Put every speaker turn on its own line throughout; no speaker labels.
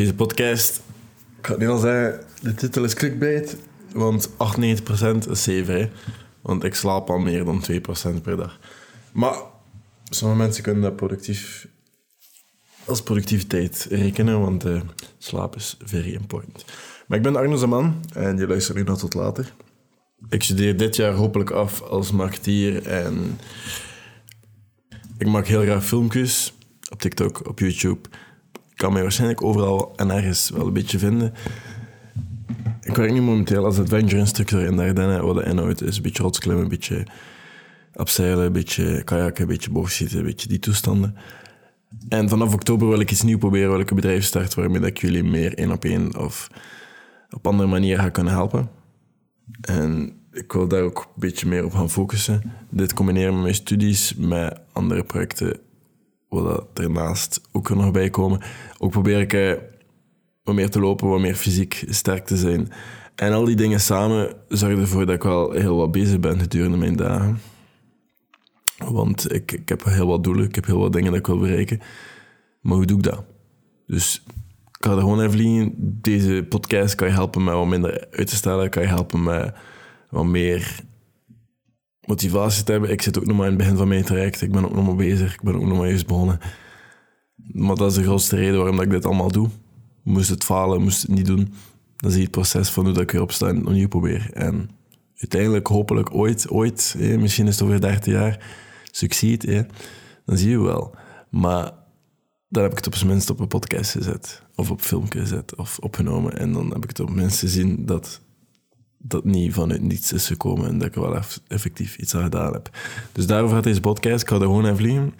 Deze podcast, ik ga het al zeggen, de titel is clickbait, want 98% is zeven. Want ik slaap al meer dan 2% per dag. Maar sommige mensen kunnen dat productief als productiviteit rekenen, want uh, slaap is very important. Maar ik ben Arno Zaman en je luistert nu nog tot later. Ik studeer dit jaar hopelijk af als marketeer en ik maak heel graag filmpjes op TikTok, op YouTube. Kan mij waarschijnlijk overal en ergens wel een beetje vinden. Ik werk nu momenteel als adventure instructor in Dardenne, wat de inhoud is. Een beetje rotsklimmen, een beetje abseilen, een beetje kajakken, een beetje boogschieten, een beetje die toestanden. En vanaf oktober wil ik iets nieuws proberen, wil ik een bedrijf starten waarmee ik jullie meer één op één of op andere manier ga kunnen helpen. En ik wil daar ook een beetje meer op gaan focussen. Dit combineren met mijn studies, met andere projecten, wat ernaast ook nog bij komen. Ook probeer ik eh, wat meer te lopen, wat meer fysiek sterk te zijn. En al die dingen samen zorgen ervoor dat ik wel heel wat bezig ben gedurende mijn dagen. Want ik, ik heb heel wat doelen, ik heb heel wat dingen dat ik wil bereiken. Maar hoe doe ik dat? Dus ik ga er gewoon even vliegen. Deze podcast kan je helpen met wat minder uit te stellen. Kan je helpen met wat meer motivatie te hebben. Ik zit ook nog maar in het begin van mijn traject. Ik ben ook nog maar bezig. Ik ben ook nog maar juist begonnen. Maar dat is de grootste reden waarom ik dit allemaal doe. Moest het falen, moest het niet doen. Dan zie je het proces van hoe dat ik weer opsta en opnieuw probeer. En uiteindelijk, hopelijk ooit, ooit, misschien is het over 30 jaar, succeed, dan zie je wel. Maar dan heb ik het op zijn minst op een podcast gezet. Of op filmpje gezet. Of opgenomen. En dan heb ik het op mensen gezien dat dat niet vanuit niets is gekomen. En dat ik wel effectief iets aan gedaan heb. Dus daarover gaat deze podcast. Ik ga er gewoon even vliegen.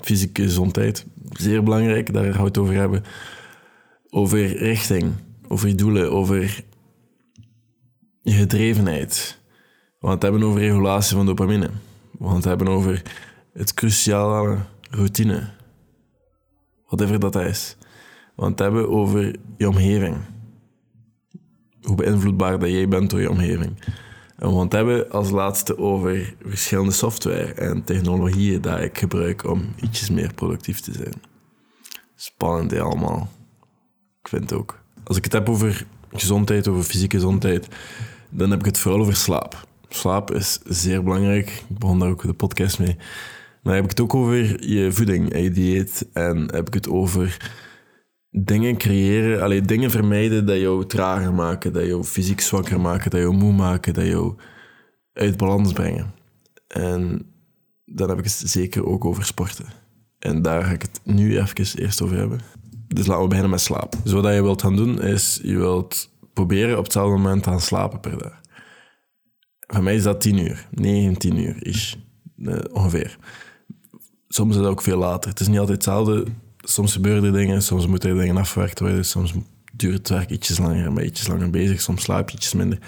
Fysieke gezondheid. Zeer belangrijk. Daar gaan we het over hebben. Over richting. Over doelen. Over je gedrevenheid. We gaan het hebben over regulatie van dopamine. We gaan het hebben over het cruciale routine whatever dat is. Want het hebben over je omgeving. Hoe beïnvloedbaar dat jij bent door je omgeving. En het hebben als laatste over verschillende software en technologieën die ik gebruik om ietsjes meer productief te zijn. Spannend allemaal. Ik vind het ook. Als ik het heb over gezondheid, over fysieke gezondheid, dan heb ik het vooral over slaap. Slaap is zeer belangrijk. Ik begon daar ook de podcast mee. Dan heb ik het ook over je voeding en je dieet. En heb ik het over dingen creëren, alleen dingen vermijden dat jou trager maken, dat jou fysiek zwakker maken, dat jou moe maken, dat jou uit balans brengen. En dan heb ik het zeker ook over sporten. En daar ga ik het nu even eerst over hebben. Dus laten we beginnen met slaap. Dus wat je wilt gaan doen, is je wilt proberen op hetzelfde moment te slapen per dag. Voor mij is dat 10 uur, 9, 10 uur is eh, ongeveer soms is het ook veel later. Het is niet altijd hetzelfde. Soms gebeuren er dingen, soms moeten er dingen afgewerkt worden, soms duurt het werk ietsjes langer, maar ietsjes langer bezig, soms slaap je ietsjes minder.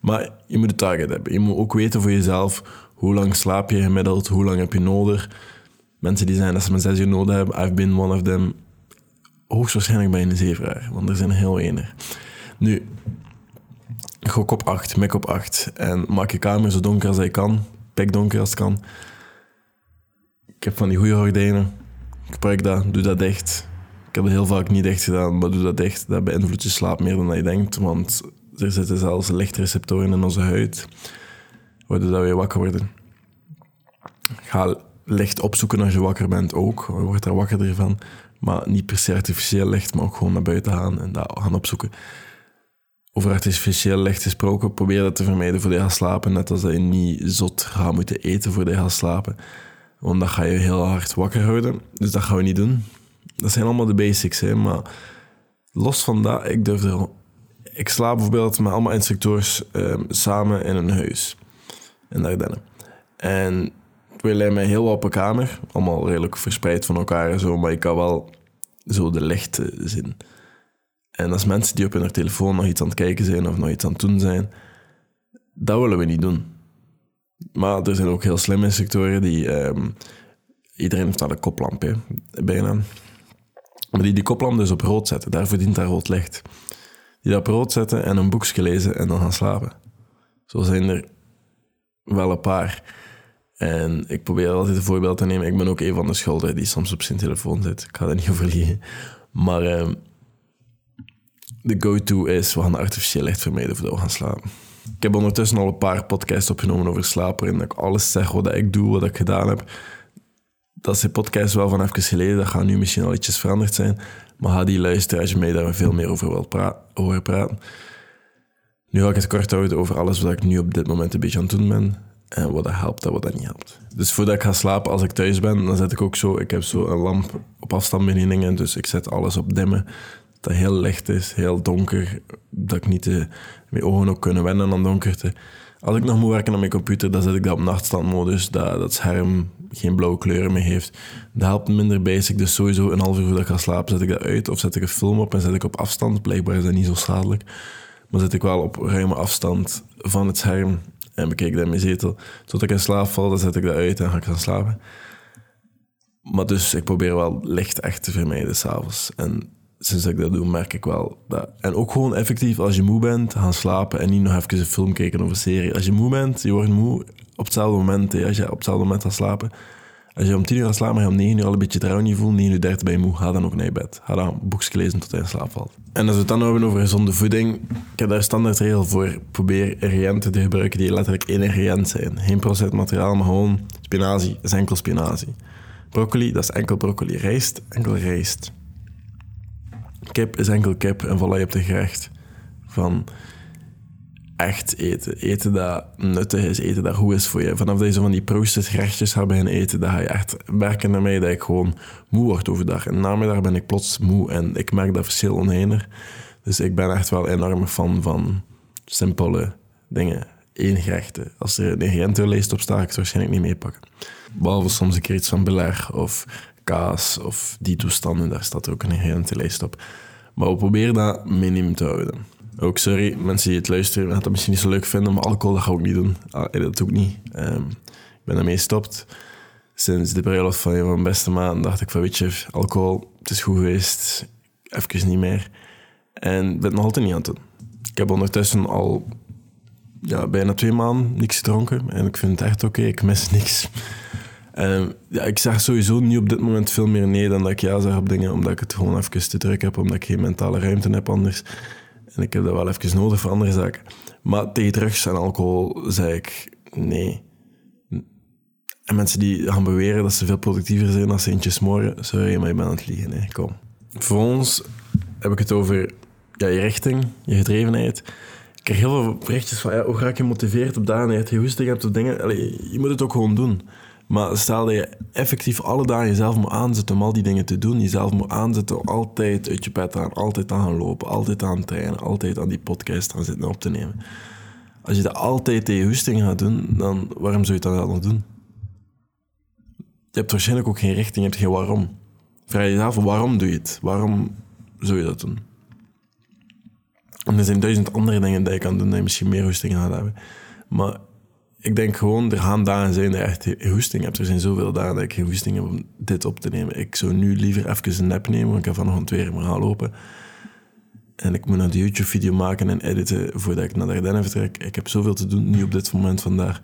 Maar je moet een target hebben. Je moet ook weten voor jezelf hoe lang slaap je gemiddeld, hoe lang heb je nodig. Mensen die zijn dat ze maar zes uur nodig hebben, I've been one of them. Hoogstwaarschijnlijk je een zeveraar, want er zijn heel weinig. Nu, gok op acht, mik op acht. En maak je kamer zo donker als je kan, donker als het kan. Ik heb van die goede gordijnen. Ik gebruik dat, doe dat dicht. Ik heb het heel vaak niet dicht gedaan, maar doe dat dicht. Dat beïnvloedt je slaap meer dan je denkt, want er zitten zelfs lichtreceptoren in onze huid, waardoor dat we wakker worden. Ga licht opzoeken als je wakker bent ook. Je wordt er wakker van. Maar niet per se artificieel licht, maar ook gewoon naar buiten gaan en dat gaan opzoeken. Over artificieel licht gesproken, probeer dat te vermijden voor je gaat slapen. Net als dat je niet zot gaat moeten eten voor je gaat slapen. Want dan ga je heel hard wakker houden. Dus dat gaan we niet doen. Dat zijn allemaal de basics, hè. Maar los van dat, ik durf er... Ik slaap bijvoorbeeld met allemaal instructeurs um, samen in een huis. In Dardenne. En we lijken mij heel op een kamer. Allemaal redelijk verspreid van elkaar zo. Maar ik kan wel zo de lichten zien. En als mensen die op hun telefoon nog iets aan het kijken zijn of nog iets aan het doen zijn, dat willen we niet doen. Maar er zijn ook heel slimme sectoren die... Um, iedereen heeft naar de koplamp, hè, bijna. Maar die die koplamp dus op rood zetten. Daarvoor dient daar rood licht. Die dat op rood zetten en een boekje lezen en dan gaan slapen. Zo zijn er wel een paar. En ik probeer altijd een voorbeeld te nemen. Ik ben ook een van de schulden die soms op zijn telefoon zit. Ik ga er niet over liegen. Maar ehm, de go-to is, we gaan artificieel licht vermijden voordat we gaan slapen. Ik heb ondertussen al een paar podcasts opgenomen over slapen, waarin ik alles zeg wat ik doe, wat ik gedaan heb. Dat is de podcast wel van even geleden, dat gaat nu misschien al ietsjes veranderd zijn. Maar ga die je mij daar veel meer over wilt horen praten. Nu ga ik het kort houden over alles wat ik nu op dit moment een beetje aan het doen ben. En wat dat helpt en wat dat niet helpt. Dus voordat ik ga slapen, als ik thuis ben, dan zet ik ook zo... Ik heb zo een lamp op afstandsbedieningen, dus ik zet alles op dimmen. Dat heel licht is, heel donker. Dat ik niet de, mijn ogen ook kunnen wennen aan donkerte. Als ik nog moet werken aan mijn computer, dan zet ik dat op nachtstandmodus. Dat dat scherm geen blauwe kleuren meer heeft. Dat helpt minder basic. Dus sowieso een half uur voordat ik ga slapen, zet ik dat uit. Of zet ik een film op en zet ik op afstand. Blijkbaar is dat niet zo schadelijk. Maar zet ik wel op ruime afstand van het scherm en bekijk dat in mijn zetel. Tot ik in slaap val, dan zet ik dat uit en ga ik gaan slapen. Maar dus, ik probeer wel licht echt te vermijden s'avonds. En sinds ik dat doe, merk ik wel dat... En ook gewoon effectief, als je moe bent, gaan slapen en niet nog even een film kijken of een serie. Als je moe bent, je wordt moe op hetzelfde moment. Hè, als je op hetzelfde moment gaat slapen. Als je om tien uur gaat slapen, maar je om negen uur al een beetje trouw niet voelt, 9 uur 30 ben je moe, ga dan ook naar je bed. Ga dan een boekje lezen tot je in slaap valt. En als we het dan hebben over gezonde voeding, ik heb daar standaardregel voor. Probeer ingrediënten te gebruiken die letterlijk ingrediënt zijn. Geen processed materiaal, maar gewoon spinazie is enkel spinazie. Broccoli, dat is enkel broccoli. Rijst, enkel rijst. Kip is enkel kip en voilà, je hebt een gerecht van echt eten. Eten dat nuttig is, eten dat goed is voor je. Vanaf dat zo van die processed gerechtjes gaat beginnen eten, dan ga je echt merken naar mij dat ik gewoon moe word overdag. En namiddag ben ik plots moe en ik merk dat verschil onheener. Dus ik ben echt wel enorm fan van simpele dingen. Eén gerechten. Als er een ingrediëntenlijst op staat, ik het waarschijnlijk niet meepakken. Behalve soms een keer iets van beleg of kaas of die toestanden, daar staat er ook een ingrediëntenlijst op. Maar we proberen dat minimum te houden. Ook sorry, mensen die het luisteren, het misschien niet zo leuk vinden, maar alcohol dat ga ik ook niet doen. Ah, dat ik niet. Um, ik ben daarmee gestopt. Sinds de bruiloft van mijn beste maand dacht ik van, weet je, alcohol, het is goed geweest. Even niet meer. En ben het nog altijd niet aan het doen. Ik heb ondertussen al ja, bijna twee maanden niks gedronken. En ik vind het echt oké, ik mis niks. Um, ja, ik zeg sowieso niet op dit moment veel meer nee dan dat ik ja zeg op dingen, omdat ik het gewoon even te druk heb, omdat ik geen mentale ruimte heb anders. En ik heb dat wel even nodig voor andere zaken. Maar tegen drugs en alcohol zei ik nee. En mensen die gaan beweren dat ze veel productiever zijn als ze eentje smoren, sorry, maar je bent aan het liegen. Nee, kom. Voor ons heb ik het over ja, je richting, je gedrevenheid. Ik krijg heel veel berichtjes van ja, hoe ga ik je motiveerd op dagen, je hoesting hebt op dingen. Je moet het ook gewoon doen. Maar stel dat je effectief alle dagen jezelf moet aanzetten om al die dingen te doen. Jezelf moet aanzetten om altijd uit je bed te gaan, altijd aan gaan lopen, altijd aan trainen, altijd aan die podcast gaan zitten op te nemen. Als je dat altijd tegen je hoesting gaat doen, dan waarom zou je dat dan nog doen? Je hebt waarschijnlijk ook geen richting, je hebt geen waarom. Vraag je jezelf, waarom doe je het? Waarom zou je dat doen? En er zijn duizend andere dingen die je kan doen, dat je misschien meer hoesting gaat hebben. Maar ik denk gewoon, er gaan dagen zijn dat je echt hoesting hebt. Er zijn zoveel dagen dat ik geen hoesting heb om dit op te nemen. Ik zou nu liever even een nap nemen, want ik heb vanochtend weer maar gaan lopen. En ik moet een YouTube-video maken en editen voordat ik naar de Ardennen vertrek. Ik heb zoveel te doen, nu op dit moment vandaag.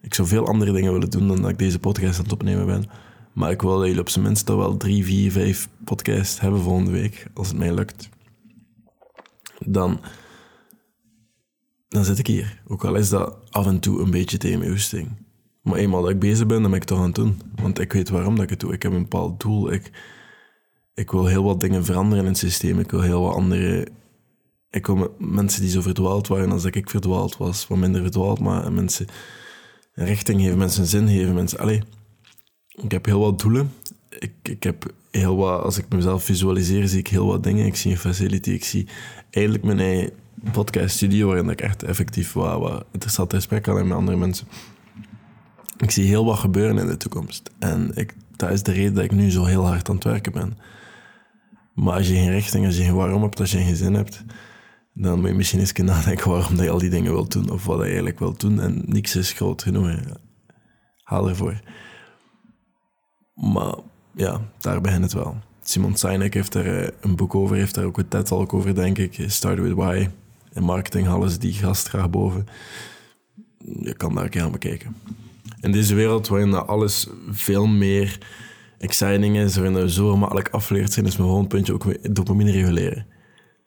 Ik zou veel andere dingen willen doen dan dat ik deze podcast aan het opnemen ben. Maar ik wil dat jullie op zijn minst al wel drie, vier, vijf podcasts hebben volgende week, als het mij lukt. Dan dan zit ik hier. Ook al is dat af en toe een beetje tegen mijn hoesting. Maar eenmaal dat ik bezig ben, dan ben ik toch aan het doen. Want ik weet waarom dat ik het doe. Ik heb een bepaald doel. Ik, ik wil heel wat dingen veranderen in het systeem. Ik wil heel wat andere... Ik wil mensen die zo verdwaald waren als ik verdwaald was, wat minder verdwaald, maar mensen een richting geven, mensen zin geven. Mensen... Allee, ik heb heel wat doelen. Ik, ik heb heel wat... Als ik mezelf visualiseer, zie ik heel wat dingen. Ik zie een facility, ik zie eigenlijk mijn eigen podcast studio waarin ik echt effectief wat, wat interessante gesprekken had met andere mensen. Ik zie heel wat gebeuren in de toekomst. En ik, dat is de reden dat ik nu zo heel hard aan het werken ben. Maar als je geen richting, als je geen waarom hebt, als je geen zin hebt, dan moet je misschien eens nadenken waarom dat je al die dingen wilt doen of wat je eigenlijk wilt doen. En niks is groot genoeg. Haal ervoor. Maar ja, daar begint het wel. Simon Sinek heeft er eh, een boek over, heeft daar ook een TED-talk over, denk ik. Start with Why. In marketing ze die gast graag boven. Je kan daar een keer aan bekijken. In deze wereld waarin alles veel meer exciting is, waarin we zo makkelijk afgeleerd zijn, is mijn volgende puntje ook dopamine reguleren.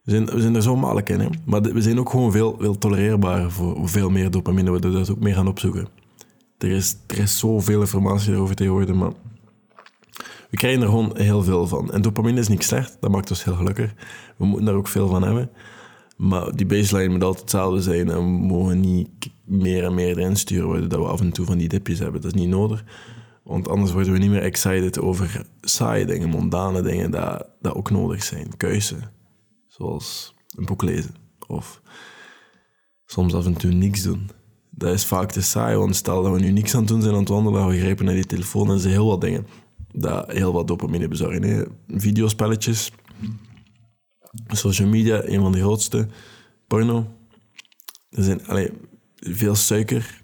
We zijn, we zijn er zo makkelijk in, maar we zijn ook gewoon veel, veel tolereerbaar voor veel meer dopamine, we dat ook meer gaan opzoeken. Er is, er is zoveel informatie erover tegenwoordig, maar we krijgen er gewoon heel veel van. En dopamine is niet slecht, dat maakt ons heel gelukkig. We moeten daar ook veel van hebben. Maar die baseline moet altijd hetzelfde zijn en we mogen niet meer en meer erin sturen dat we af en toe van die dipjes hebben. Dat is niet nodig. Want anders worden we niet meer excited over saaie dingen, mondane dingen, dat, dat ook nodig zijn. Keuze. Zoals een boek lezen. Of soms af en toe niks doen. Dat is vaak te saai, want stel dat we nu niks aan het doen zijn aan het wandelen, we grijpen naar die telefoon en zijn heel wat dingen dat heel wat dopamine bezorgen. Videospelletjes, social media, een van de grootste. Porno. Er zijn allee, veel suiker,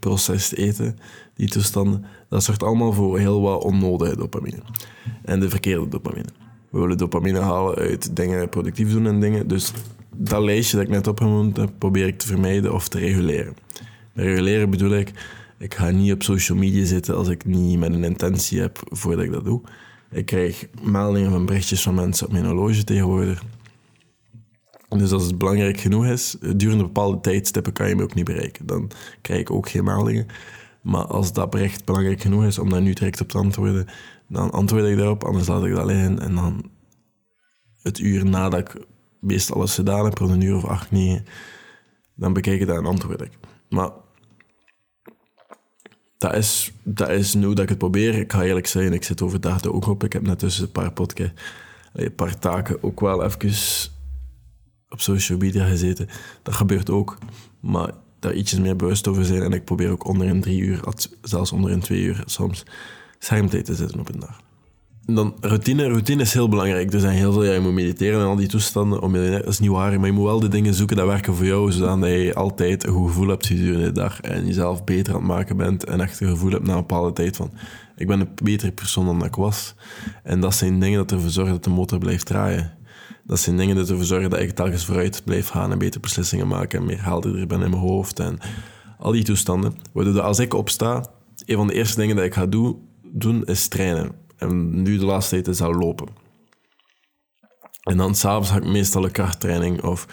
processed eten, die toestanden. Dat zorgt allemaal voor heel wat onnodige dopamine. En de verkeerde dopamine. We willen dopamine halen uit dingen productief doen en dingen. Dus dat lijstje dat ik net opgenoemd heb, probeer ik te vermijden of te reguleren. reguleren bedoel ik, ik ga niet op social media zitten als ik niet met een intentie heb voordat ik dat doe. Ik krijg meldingen van berichtjes van mensen op mijn horloge tegenwoordig. Dus als het belangrijk genoeg is, durende bepaalde tijdstippen kan je me ook niet bereiken. Dan krijg ik ook geen meldingen. Maar als dat bericht belangrijk genoeg is om daar nu direct op te antwoorden, dan antwoord ik daarop, anders laat ik dat alleen. En dan het uur nadat ik meestal alles gedaan heb, rond een uur of acht, negen, dan bekijk ik dat en antwoord ik. Maar dat is, dat is nu dat ik het probeer. Ik ga eerlijk zeggen, ik zit overdag er ook op. Ik heb net tussen een paar een paar taken ook wel even op social media gezeten. Dat gebeurt ook. Maar daar ietsjes meer bewust over zijn. En ik probeer ook onder een drie uur, zelfs onder een twee uur soms, schermtijd te zetten op een dag dan routine. Routine is heel belangrijk. Er zijn heel veel, ja, je moet mediteren en al die toestanden. Om, dat is niet waar, maar je moet wel de dingen zoeken die werken voor jou, zodat je altijd een goed gevoel hebt gedurende de dag en jezelf beter aan het maken bent en echt een gevoel hebt na een bepaalde tijd van ik ben een betere persoon dan ik was. En dat zijn dingen dat ervoor zorgen dat de motor blijft draaien. Dat zijn dingen dat ervoor zorgen dat ik telkens vooruit blijf gaan en betere beslissingen maken en meer helderder ben in mijn hoofd en al die toestanden. Waardoor als ik opsta, een van de eerste dingen dat ik ga doen, doen is trainen. En nu de laatste tijd is lopen. En dan s'avonds ga ik meestal een krachttraining of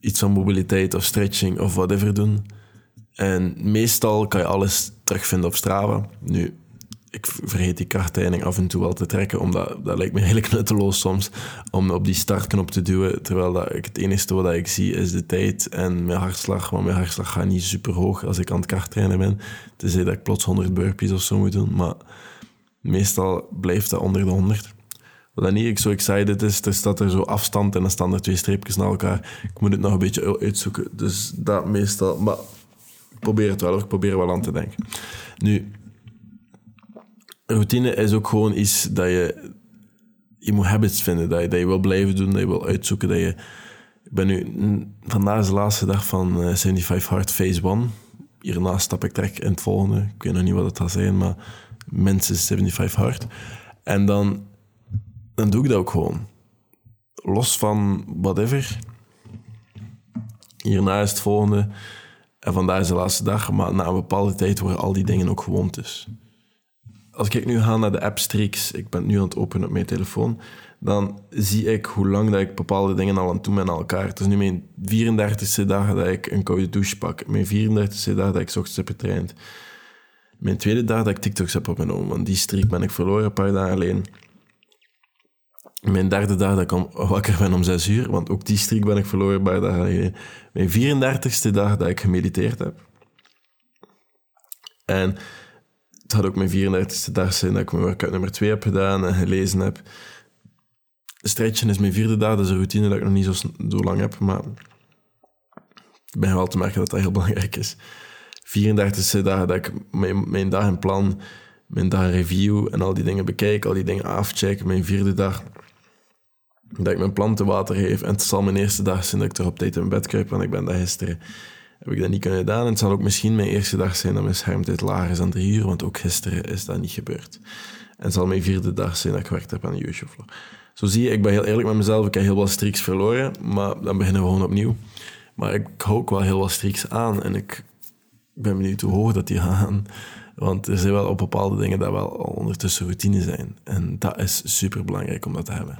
iets van mobiliteit of stretching of whatever doen. En meestal kan je alles terugvinden op Strava. Nu, ik vergeet die krachttraining af en toe wel te trekken, omdat dat lijkt me redelijk nutteloos soms om op die startknop te duwen. Terwijl dat ik, het enige wat ik zie is de tijd en mijn hartslag. Want mijn hartslag gaat niet super hoog als ik aan het krachttrainen ben. Tenzij dat ik plots 100 burpees of zo moet doen. Maar Meestal blijft dat onder de 100. Wat dan niet ik zo excited is, er staat er zo afstand en dan staan er twee streepjes naar elkaar. Ik moet het nog een beetje uitzoeken. Dus dat meestal... Maar ik probeer het wel, ik probeer wel aan te denken. Nu, routine is ook gewoon iets dat je... Je moet habits vinden, dat je, dat je wil blijven doen, dat je wil uitzoeken, dat je... Ik ben nu... Vandaag is de laatste dag van 75 Hard Phase 1. Hierna stap ik direct in het volgende. Ik weet nog niet wat het gaat zijn, maar mensen 75 hard. En dan, dan doe ik dat ook gewoon. Los van whatever. Hierna is het volgende. En vandaag is de laatste dag. Maar na een bepaalde tijd worden al die dingen ook gewoontes. Als ik nu ga naar de app Streaks, ik ben nu aan het openen op mijn telefoon, dan zie ik hoe lang dat ik bepaalde dingen al aan het doen ben aan elkaar. Het is nu mijn 34e dag dat ik een koude douche pak. Mijn 34e dag dat ik ochtends heb getraind. Mijn tweede dag dat ik TikToks heb opgenomen, want die streak ben ik verloren een paar dagen alleen. Mijn derde dag dat ik om, wakker ben om zes uur, want ook die streak ben ik verloren een paar dagen alleen. Mijn 34ste dag dat ik gemediteerd heb. En het had ook mijn 34ste dag zijn dat ik mijn workout nummer 2 heb gedaan en gelezen heb. Stretchen is mijn vierde dag, dat is een routine dat ik nog niet zo, zo lang heb, maar ik ben wel te merken dat dat heel belangrijk is. 34e dag dat ik mijn, mijn dag en plan, mijn dag review en al die dingen bekijk, al die dingen afcheck. Mijn vierde dag dat ik mijn planten water geef. En het zal mijn eerste dag zijn dat ik er op tijd in bed kruip, want ik ben dat gisteren heb ik dat niet kunnen gedaan. En het zal ook misschien mijn eerste dag zijn dat mijn schermtijd lager is dan drie uur, want ook gisteren is dat niet gebeurd. En het zal mijn vierde dag zijn dat ik gewerkt heb aan de YouTube. Zo zie je, ik ben heel eerlijk met mezelf. Ik heb heel wat streaks verloren, maar dan beginnen we gewoon opnieuw. Maar ik hou ook wel heel wat streaks aan en ik ik ben benieuwd hoe hoog dat die gaan. Want er zijn wel op bepaalde dingen dat wel al ondertussen routine zijn. En dat is super belangrijk om dat te hebben.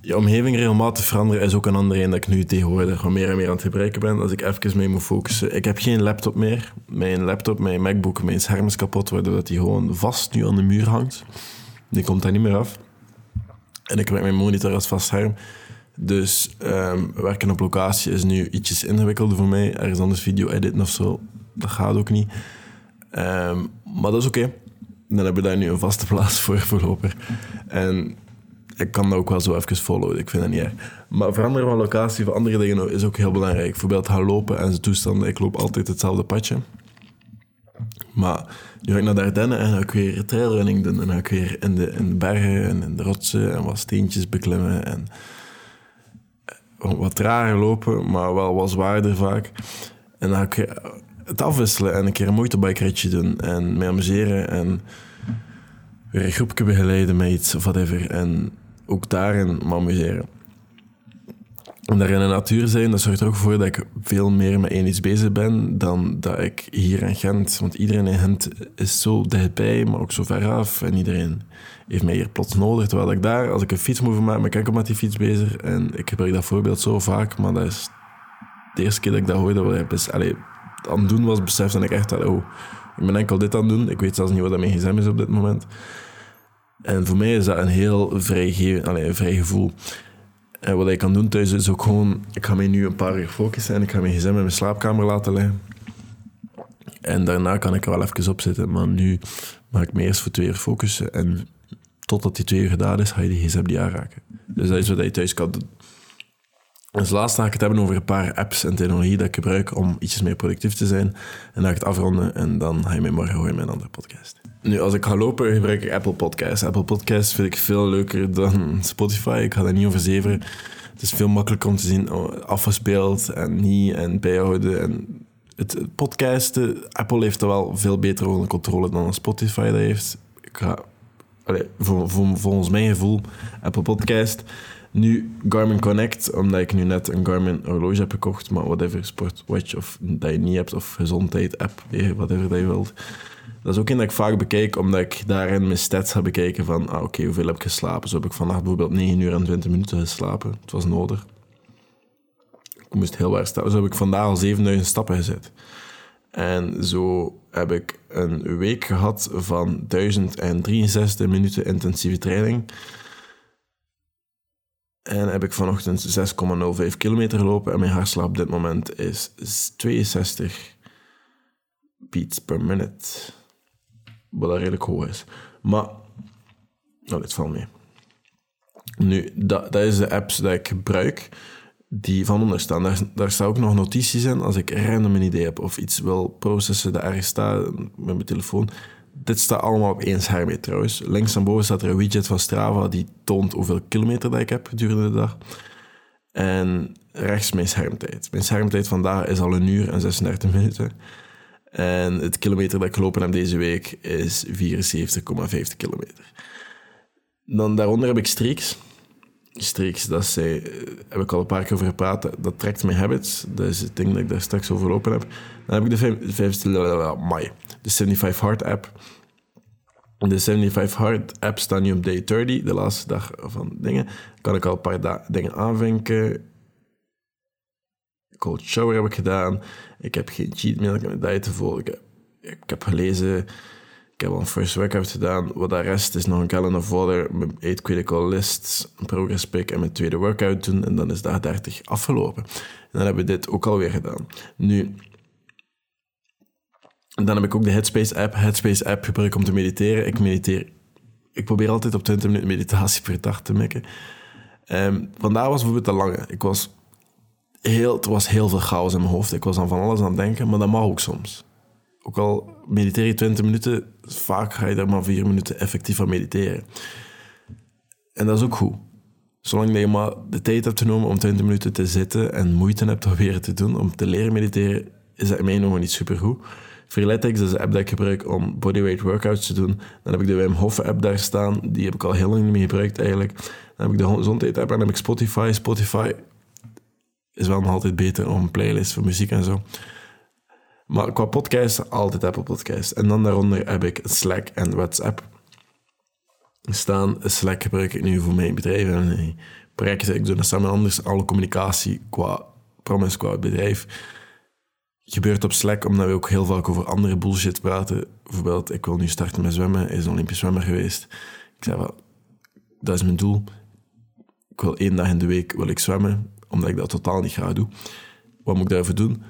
Je omgeving regelmatig veranderen is ook een andere een dat ik nu tegenwoordig gewoon meer en meer aan het gebruiken ben. Als ik even mee moet focussen. Ik heb geen laptop meer. Mijn laptop, mijn MacBook, mijn scherm is kapot, waardoor dat die gewoon vast nu aan de muur hangt. Die komt daar niet meer af. En ik werk mijn monitor als vast scherm. Dus um, werken op locatie is nu ietsjes ingewikkelder voor mij. Ergens anders video editen of zo, dat gaat ook niet. Um, maar dat is oké. Dan hebben we daar nu een vaste plaats voor voorlopig. En ik kan dat ook wel zo even followen. Ik vind dat niet erg. Maar veranderen van locatie voor andere dingen is ook heel belangrijk. Bijvoorbeeld gaan lopen en zijn toestanden. Ik loop altijd hetzelfde padje. Maar nu ga ik naar de Ardennen en ga ik weer trailrunning doen. En ga ik weer in de, in de bergen en in de rotsen en wat steentjes beklimmen. En wat trager lopen, maar wel wat zwaarder vaak. En dan ga ik het afwisselen en een keer een motorbike-ritje doen en me amuseren en weer een groepje begeleiden met iets of whatever. En ook daarin me amuseren. En daar in de natuur zijn, dat zorgt er ook voor dat ik veel meer met één iets bezig ben dan dat ik hier in Gent. Want iedereen in Gent is zo dichtbij, maar ook zo ver af. En iedereen heeft mij hier plots nodig. Terwijl ik daar, als ik een fiets moet maken, ben ik ook met die fiets bezig. En ik gebruik dat voorbeeld zo vaak, maar dat is de eerste keer dat ik dat hoorde. Dat allez, aan het doen was, besefte ik echt dat, oh, ik ben enkel dit aan het doen. Ik weet zelfs niet wat mijn gsm is op dit moment. En voor mij is dat een heel vrij, allez, een vrij gevoel. En wat ik kan doen thuis is ook gewoon... Ik ga mij nu een paar uur focussen en ik ga mijn gsm in mijn slaapkamer laten liggen. En daarna kan ik er wel even op zitten. Maar nu mag ik me eerst voor twee uur focussen. En totdat die twee uur gedaan is, ga je die gsm niet aanraken. Dus dat is wat je thuis kan doen. Dus laatst ga ik het hebben over een paar apps en technologie dat ik gebruik om ietsjes meer productief te zijn. En dan ga ik het afronden en dan ga je mij morgen horen in mijn andere podcast. Nu, als ik ga lopen, gebruik ik Apple Podcasts. Apple Podcasts vind ik veel leuker dan Spotify. Ik ga daar niet over zeveren. Het is veel makkelijker om te zien oh, afgespeeld en niet en bijhouden. En het podcasten, Apple heeft er wel veel beter onder controle dan Spotify dat heeft. Ik ga, allez, voor, voor, volgens mijn gevoel, Apple Podcast nu, Garmin Connect, omdat ik nu net een Garmin horloge heb gekocht, maar whatever, sportwatch of dat je niet hebt, of gezondheid app, whatever dat je wilt. Dat is ook een dat ik vaak bekijk, omdat ik daarin mijn stats heb bekeken van, ah, oké, hoeveel heb ik geslapen? Zo heb ik vannacht bijvoorbeeld 9 uur en 20 minuten geslapen. Het was nodig. Ik moest heel waar staan. Zo heb ik vandaag al 7000 stappen gezet. En zo heb ik een week gehad van 1063 minuten intensieve training. En heb ik vanochtend 6,05 kilometer gelopen en mijn hartslag op dit moment is 62 beats per minute. Wat redelijk hoog is. Maar, nou, dit valt mee. Nu, dat, dat is de apps die ik gebruik, die van onder staan. Daar, daar staan ook nog notities in als ik random een idee heb of iets wil processen dat ergens staat met mijn telefoon dit staat allemaal op één scherm trouwens. Links aan boven staat er een widget van Strava die toont hoeveel kilometer dat ik heb gedurende de dag. En rechts mijn schermtijd. Mijn schermtijd vandaag is al een uur en 36 minuten. En het kilometer dat ik gelopen heb deze week is 74,50 kilometer. Dan daaronder heb ik streaks. Streaks, dat zei, eh, heb ik al een paar keer over gepraat. Dat trekt mijn habits. Dat is het ding dat ik daar straks over lopen heb. Dan heb ik de, 5, de 75 Hard app. De 75 Hard app staat nu op day 30, de laatste dag van dingen. Kan ik al een paar dingen aanvinken. Cold shower heb ik gedaan. Ik heb geen cheat meal, ik heb mijn diet te volgen. Ik heb, ik heb gelezen ik heb al een first workout gedaan. Wat de rest is nog een calendar folder met 8 critical lists, een progress pick en mijn tweede workout doen. En dan is dag 30 afgelopen. En dan hebben we dit ook alweer gedaan. Nu, dan heb ik ook de Headspace app. Headspace app gebruik om te mediteren. Ik mediteer. Ik probeer altijd op 20 minuten meditatie per dag te mikken. Um, vandaag was bijvoorbeeld te lange. Ik was heel, er was heel veel chaos in mijn hoofd. Ik was aan van alles aan het denken, maar dat mag ook soms. Ook al mediteer je 20 minuten, vaak ga je daar maar 4 minuten effectief aan mediteren. En dat is ook goed. Zolang je maar de tijd hebt genomen om 20 minuten te zitten en moeite hebt weer te doen, om te leren mediteren, is dat in mijn ogen niet supergoed. Freeletics is de app die ik gebruik om bodyweight workouts te doen. Dan heb ik de Wim Hof app daar staan. Die heb ik al heel lang niet meer gebruikt eigenlijk. Dan heb ik de gezondheid app en dan heb ik Spotify. Spotify is wel nog altijd beter om een playlist voor muziek en zo. Maar qua podcast, altijd Apple Podcast. En dan daaronder heb ik Slack en WhatsApp staan. Slack gebruik ik nu voor mijn bedrijf en projecten. Ik doe dat samen anders. Alle communicatie qua promise, qua bedrijf gebeurt op Slack, omdat we ook heel vaak over andere bullshit praten. Bijvoorbeeld, ik wil nu starten met zwemmen. Is een Olympisch zwemmer geweest. Ik zei, wel, dat is mijn doel. Ik wil één dag in de week wil ik zwemmen, omdat ik dat totaal niet graag doe. Wat moet ik daarvoor doen?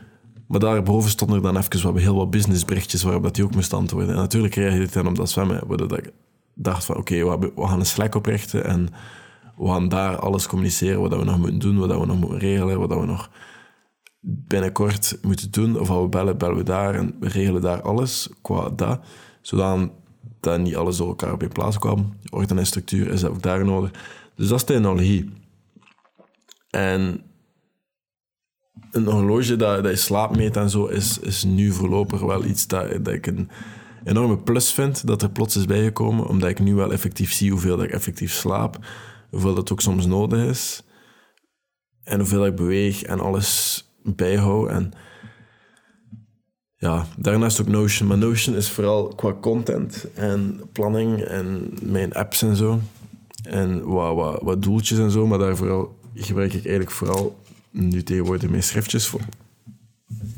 Maar daarboven stonden er dan even wat, heel wat businessberichtjes waarop dat die ook moest antwoorden. En natuurlijk reageerde ik dan op dat zwemmen, waardoor ik dacht van oké, we gaan een Slack oprichten en we gaan daar alles communiceren, wat we nog moeten doen, wat we nog moeten regelen, wat we nog binnenkort moeten doen. Of we bellen, bellen we daar en we regelen daar alles qua dat. Zodat dat niet alles door elkaar op in plaats kwam. Orde en structuur is ook daar orde. Dus dat is technologie. En een horloge dat, dat je slaap meet en zo, is, is nu voorlopig wel iets dat, dat ik een enorme plus vind dat er plots is bijgekomen, omdat ik nu wel effectief zie hoeveel dat ik effectief slaap, hoeveel dat ook soms nodig is, en hoeveel ik beweeg en alles bijhoud. En ja, daarnaast ook Notion. Maar Notion is vooral qua content en planning en mijn apps en zo. En wat, wat, wat doeltjes en zo, maar daar vooral gebruik ik eigenlijk vooral nu tegenwoordig mijn schriftjes voor.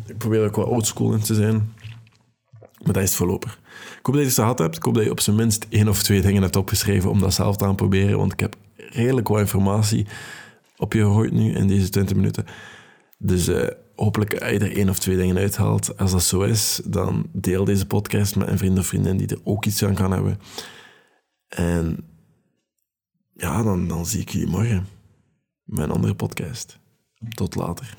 Ik probeer ook wat oldschool in te zijn. Maar dat is het voorlopig. Ik hoop dat je het gehad hebt. Ik hoop dat je op zijn minst één of twee dingen hebt opgeschreven om dat zelf te gaan proberen. Want ik heb redelijk wat informatie op je gegooid nu in deze 20 minuten. Dus uh, hopelijk als je er één of twee dingen uithaalt. Als dat zo is, dan deel deze podcast met een vriend of vriendin die er ook iets aan kan hebben. En ja, dan, dan zie ik jullie morgen een andere podcast. Tot later.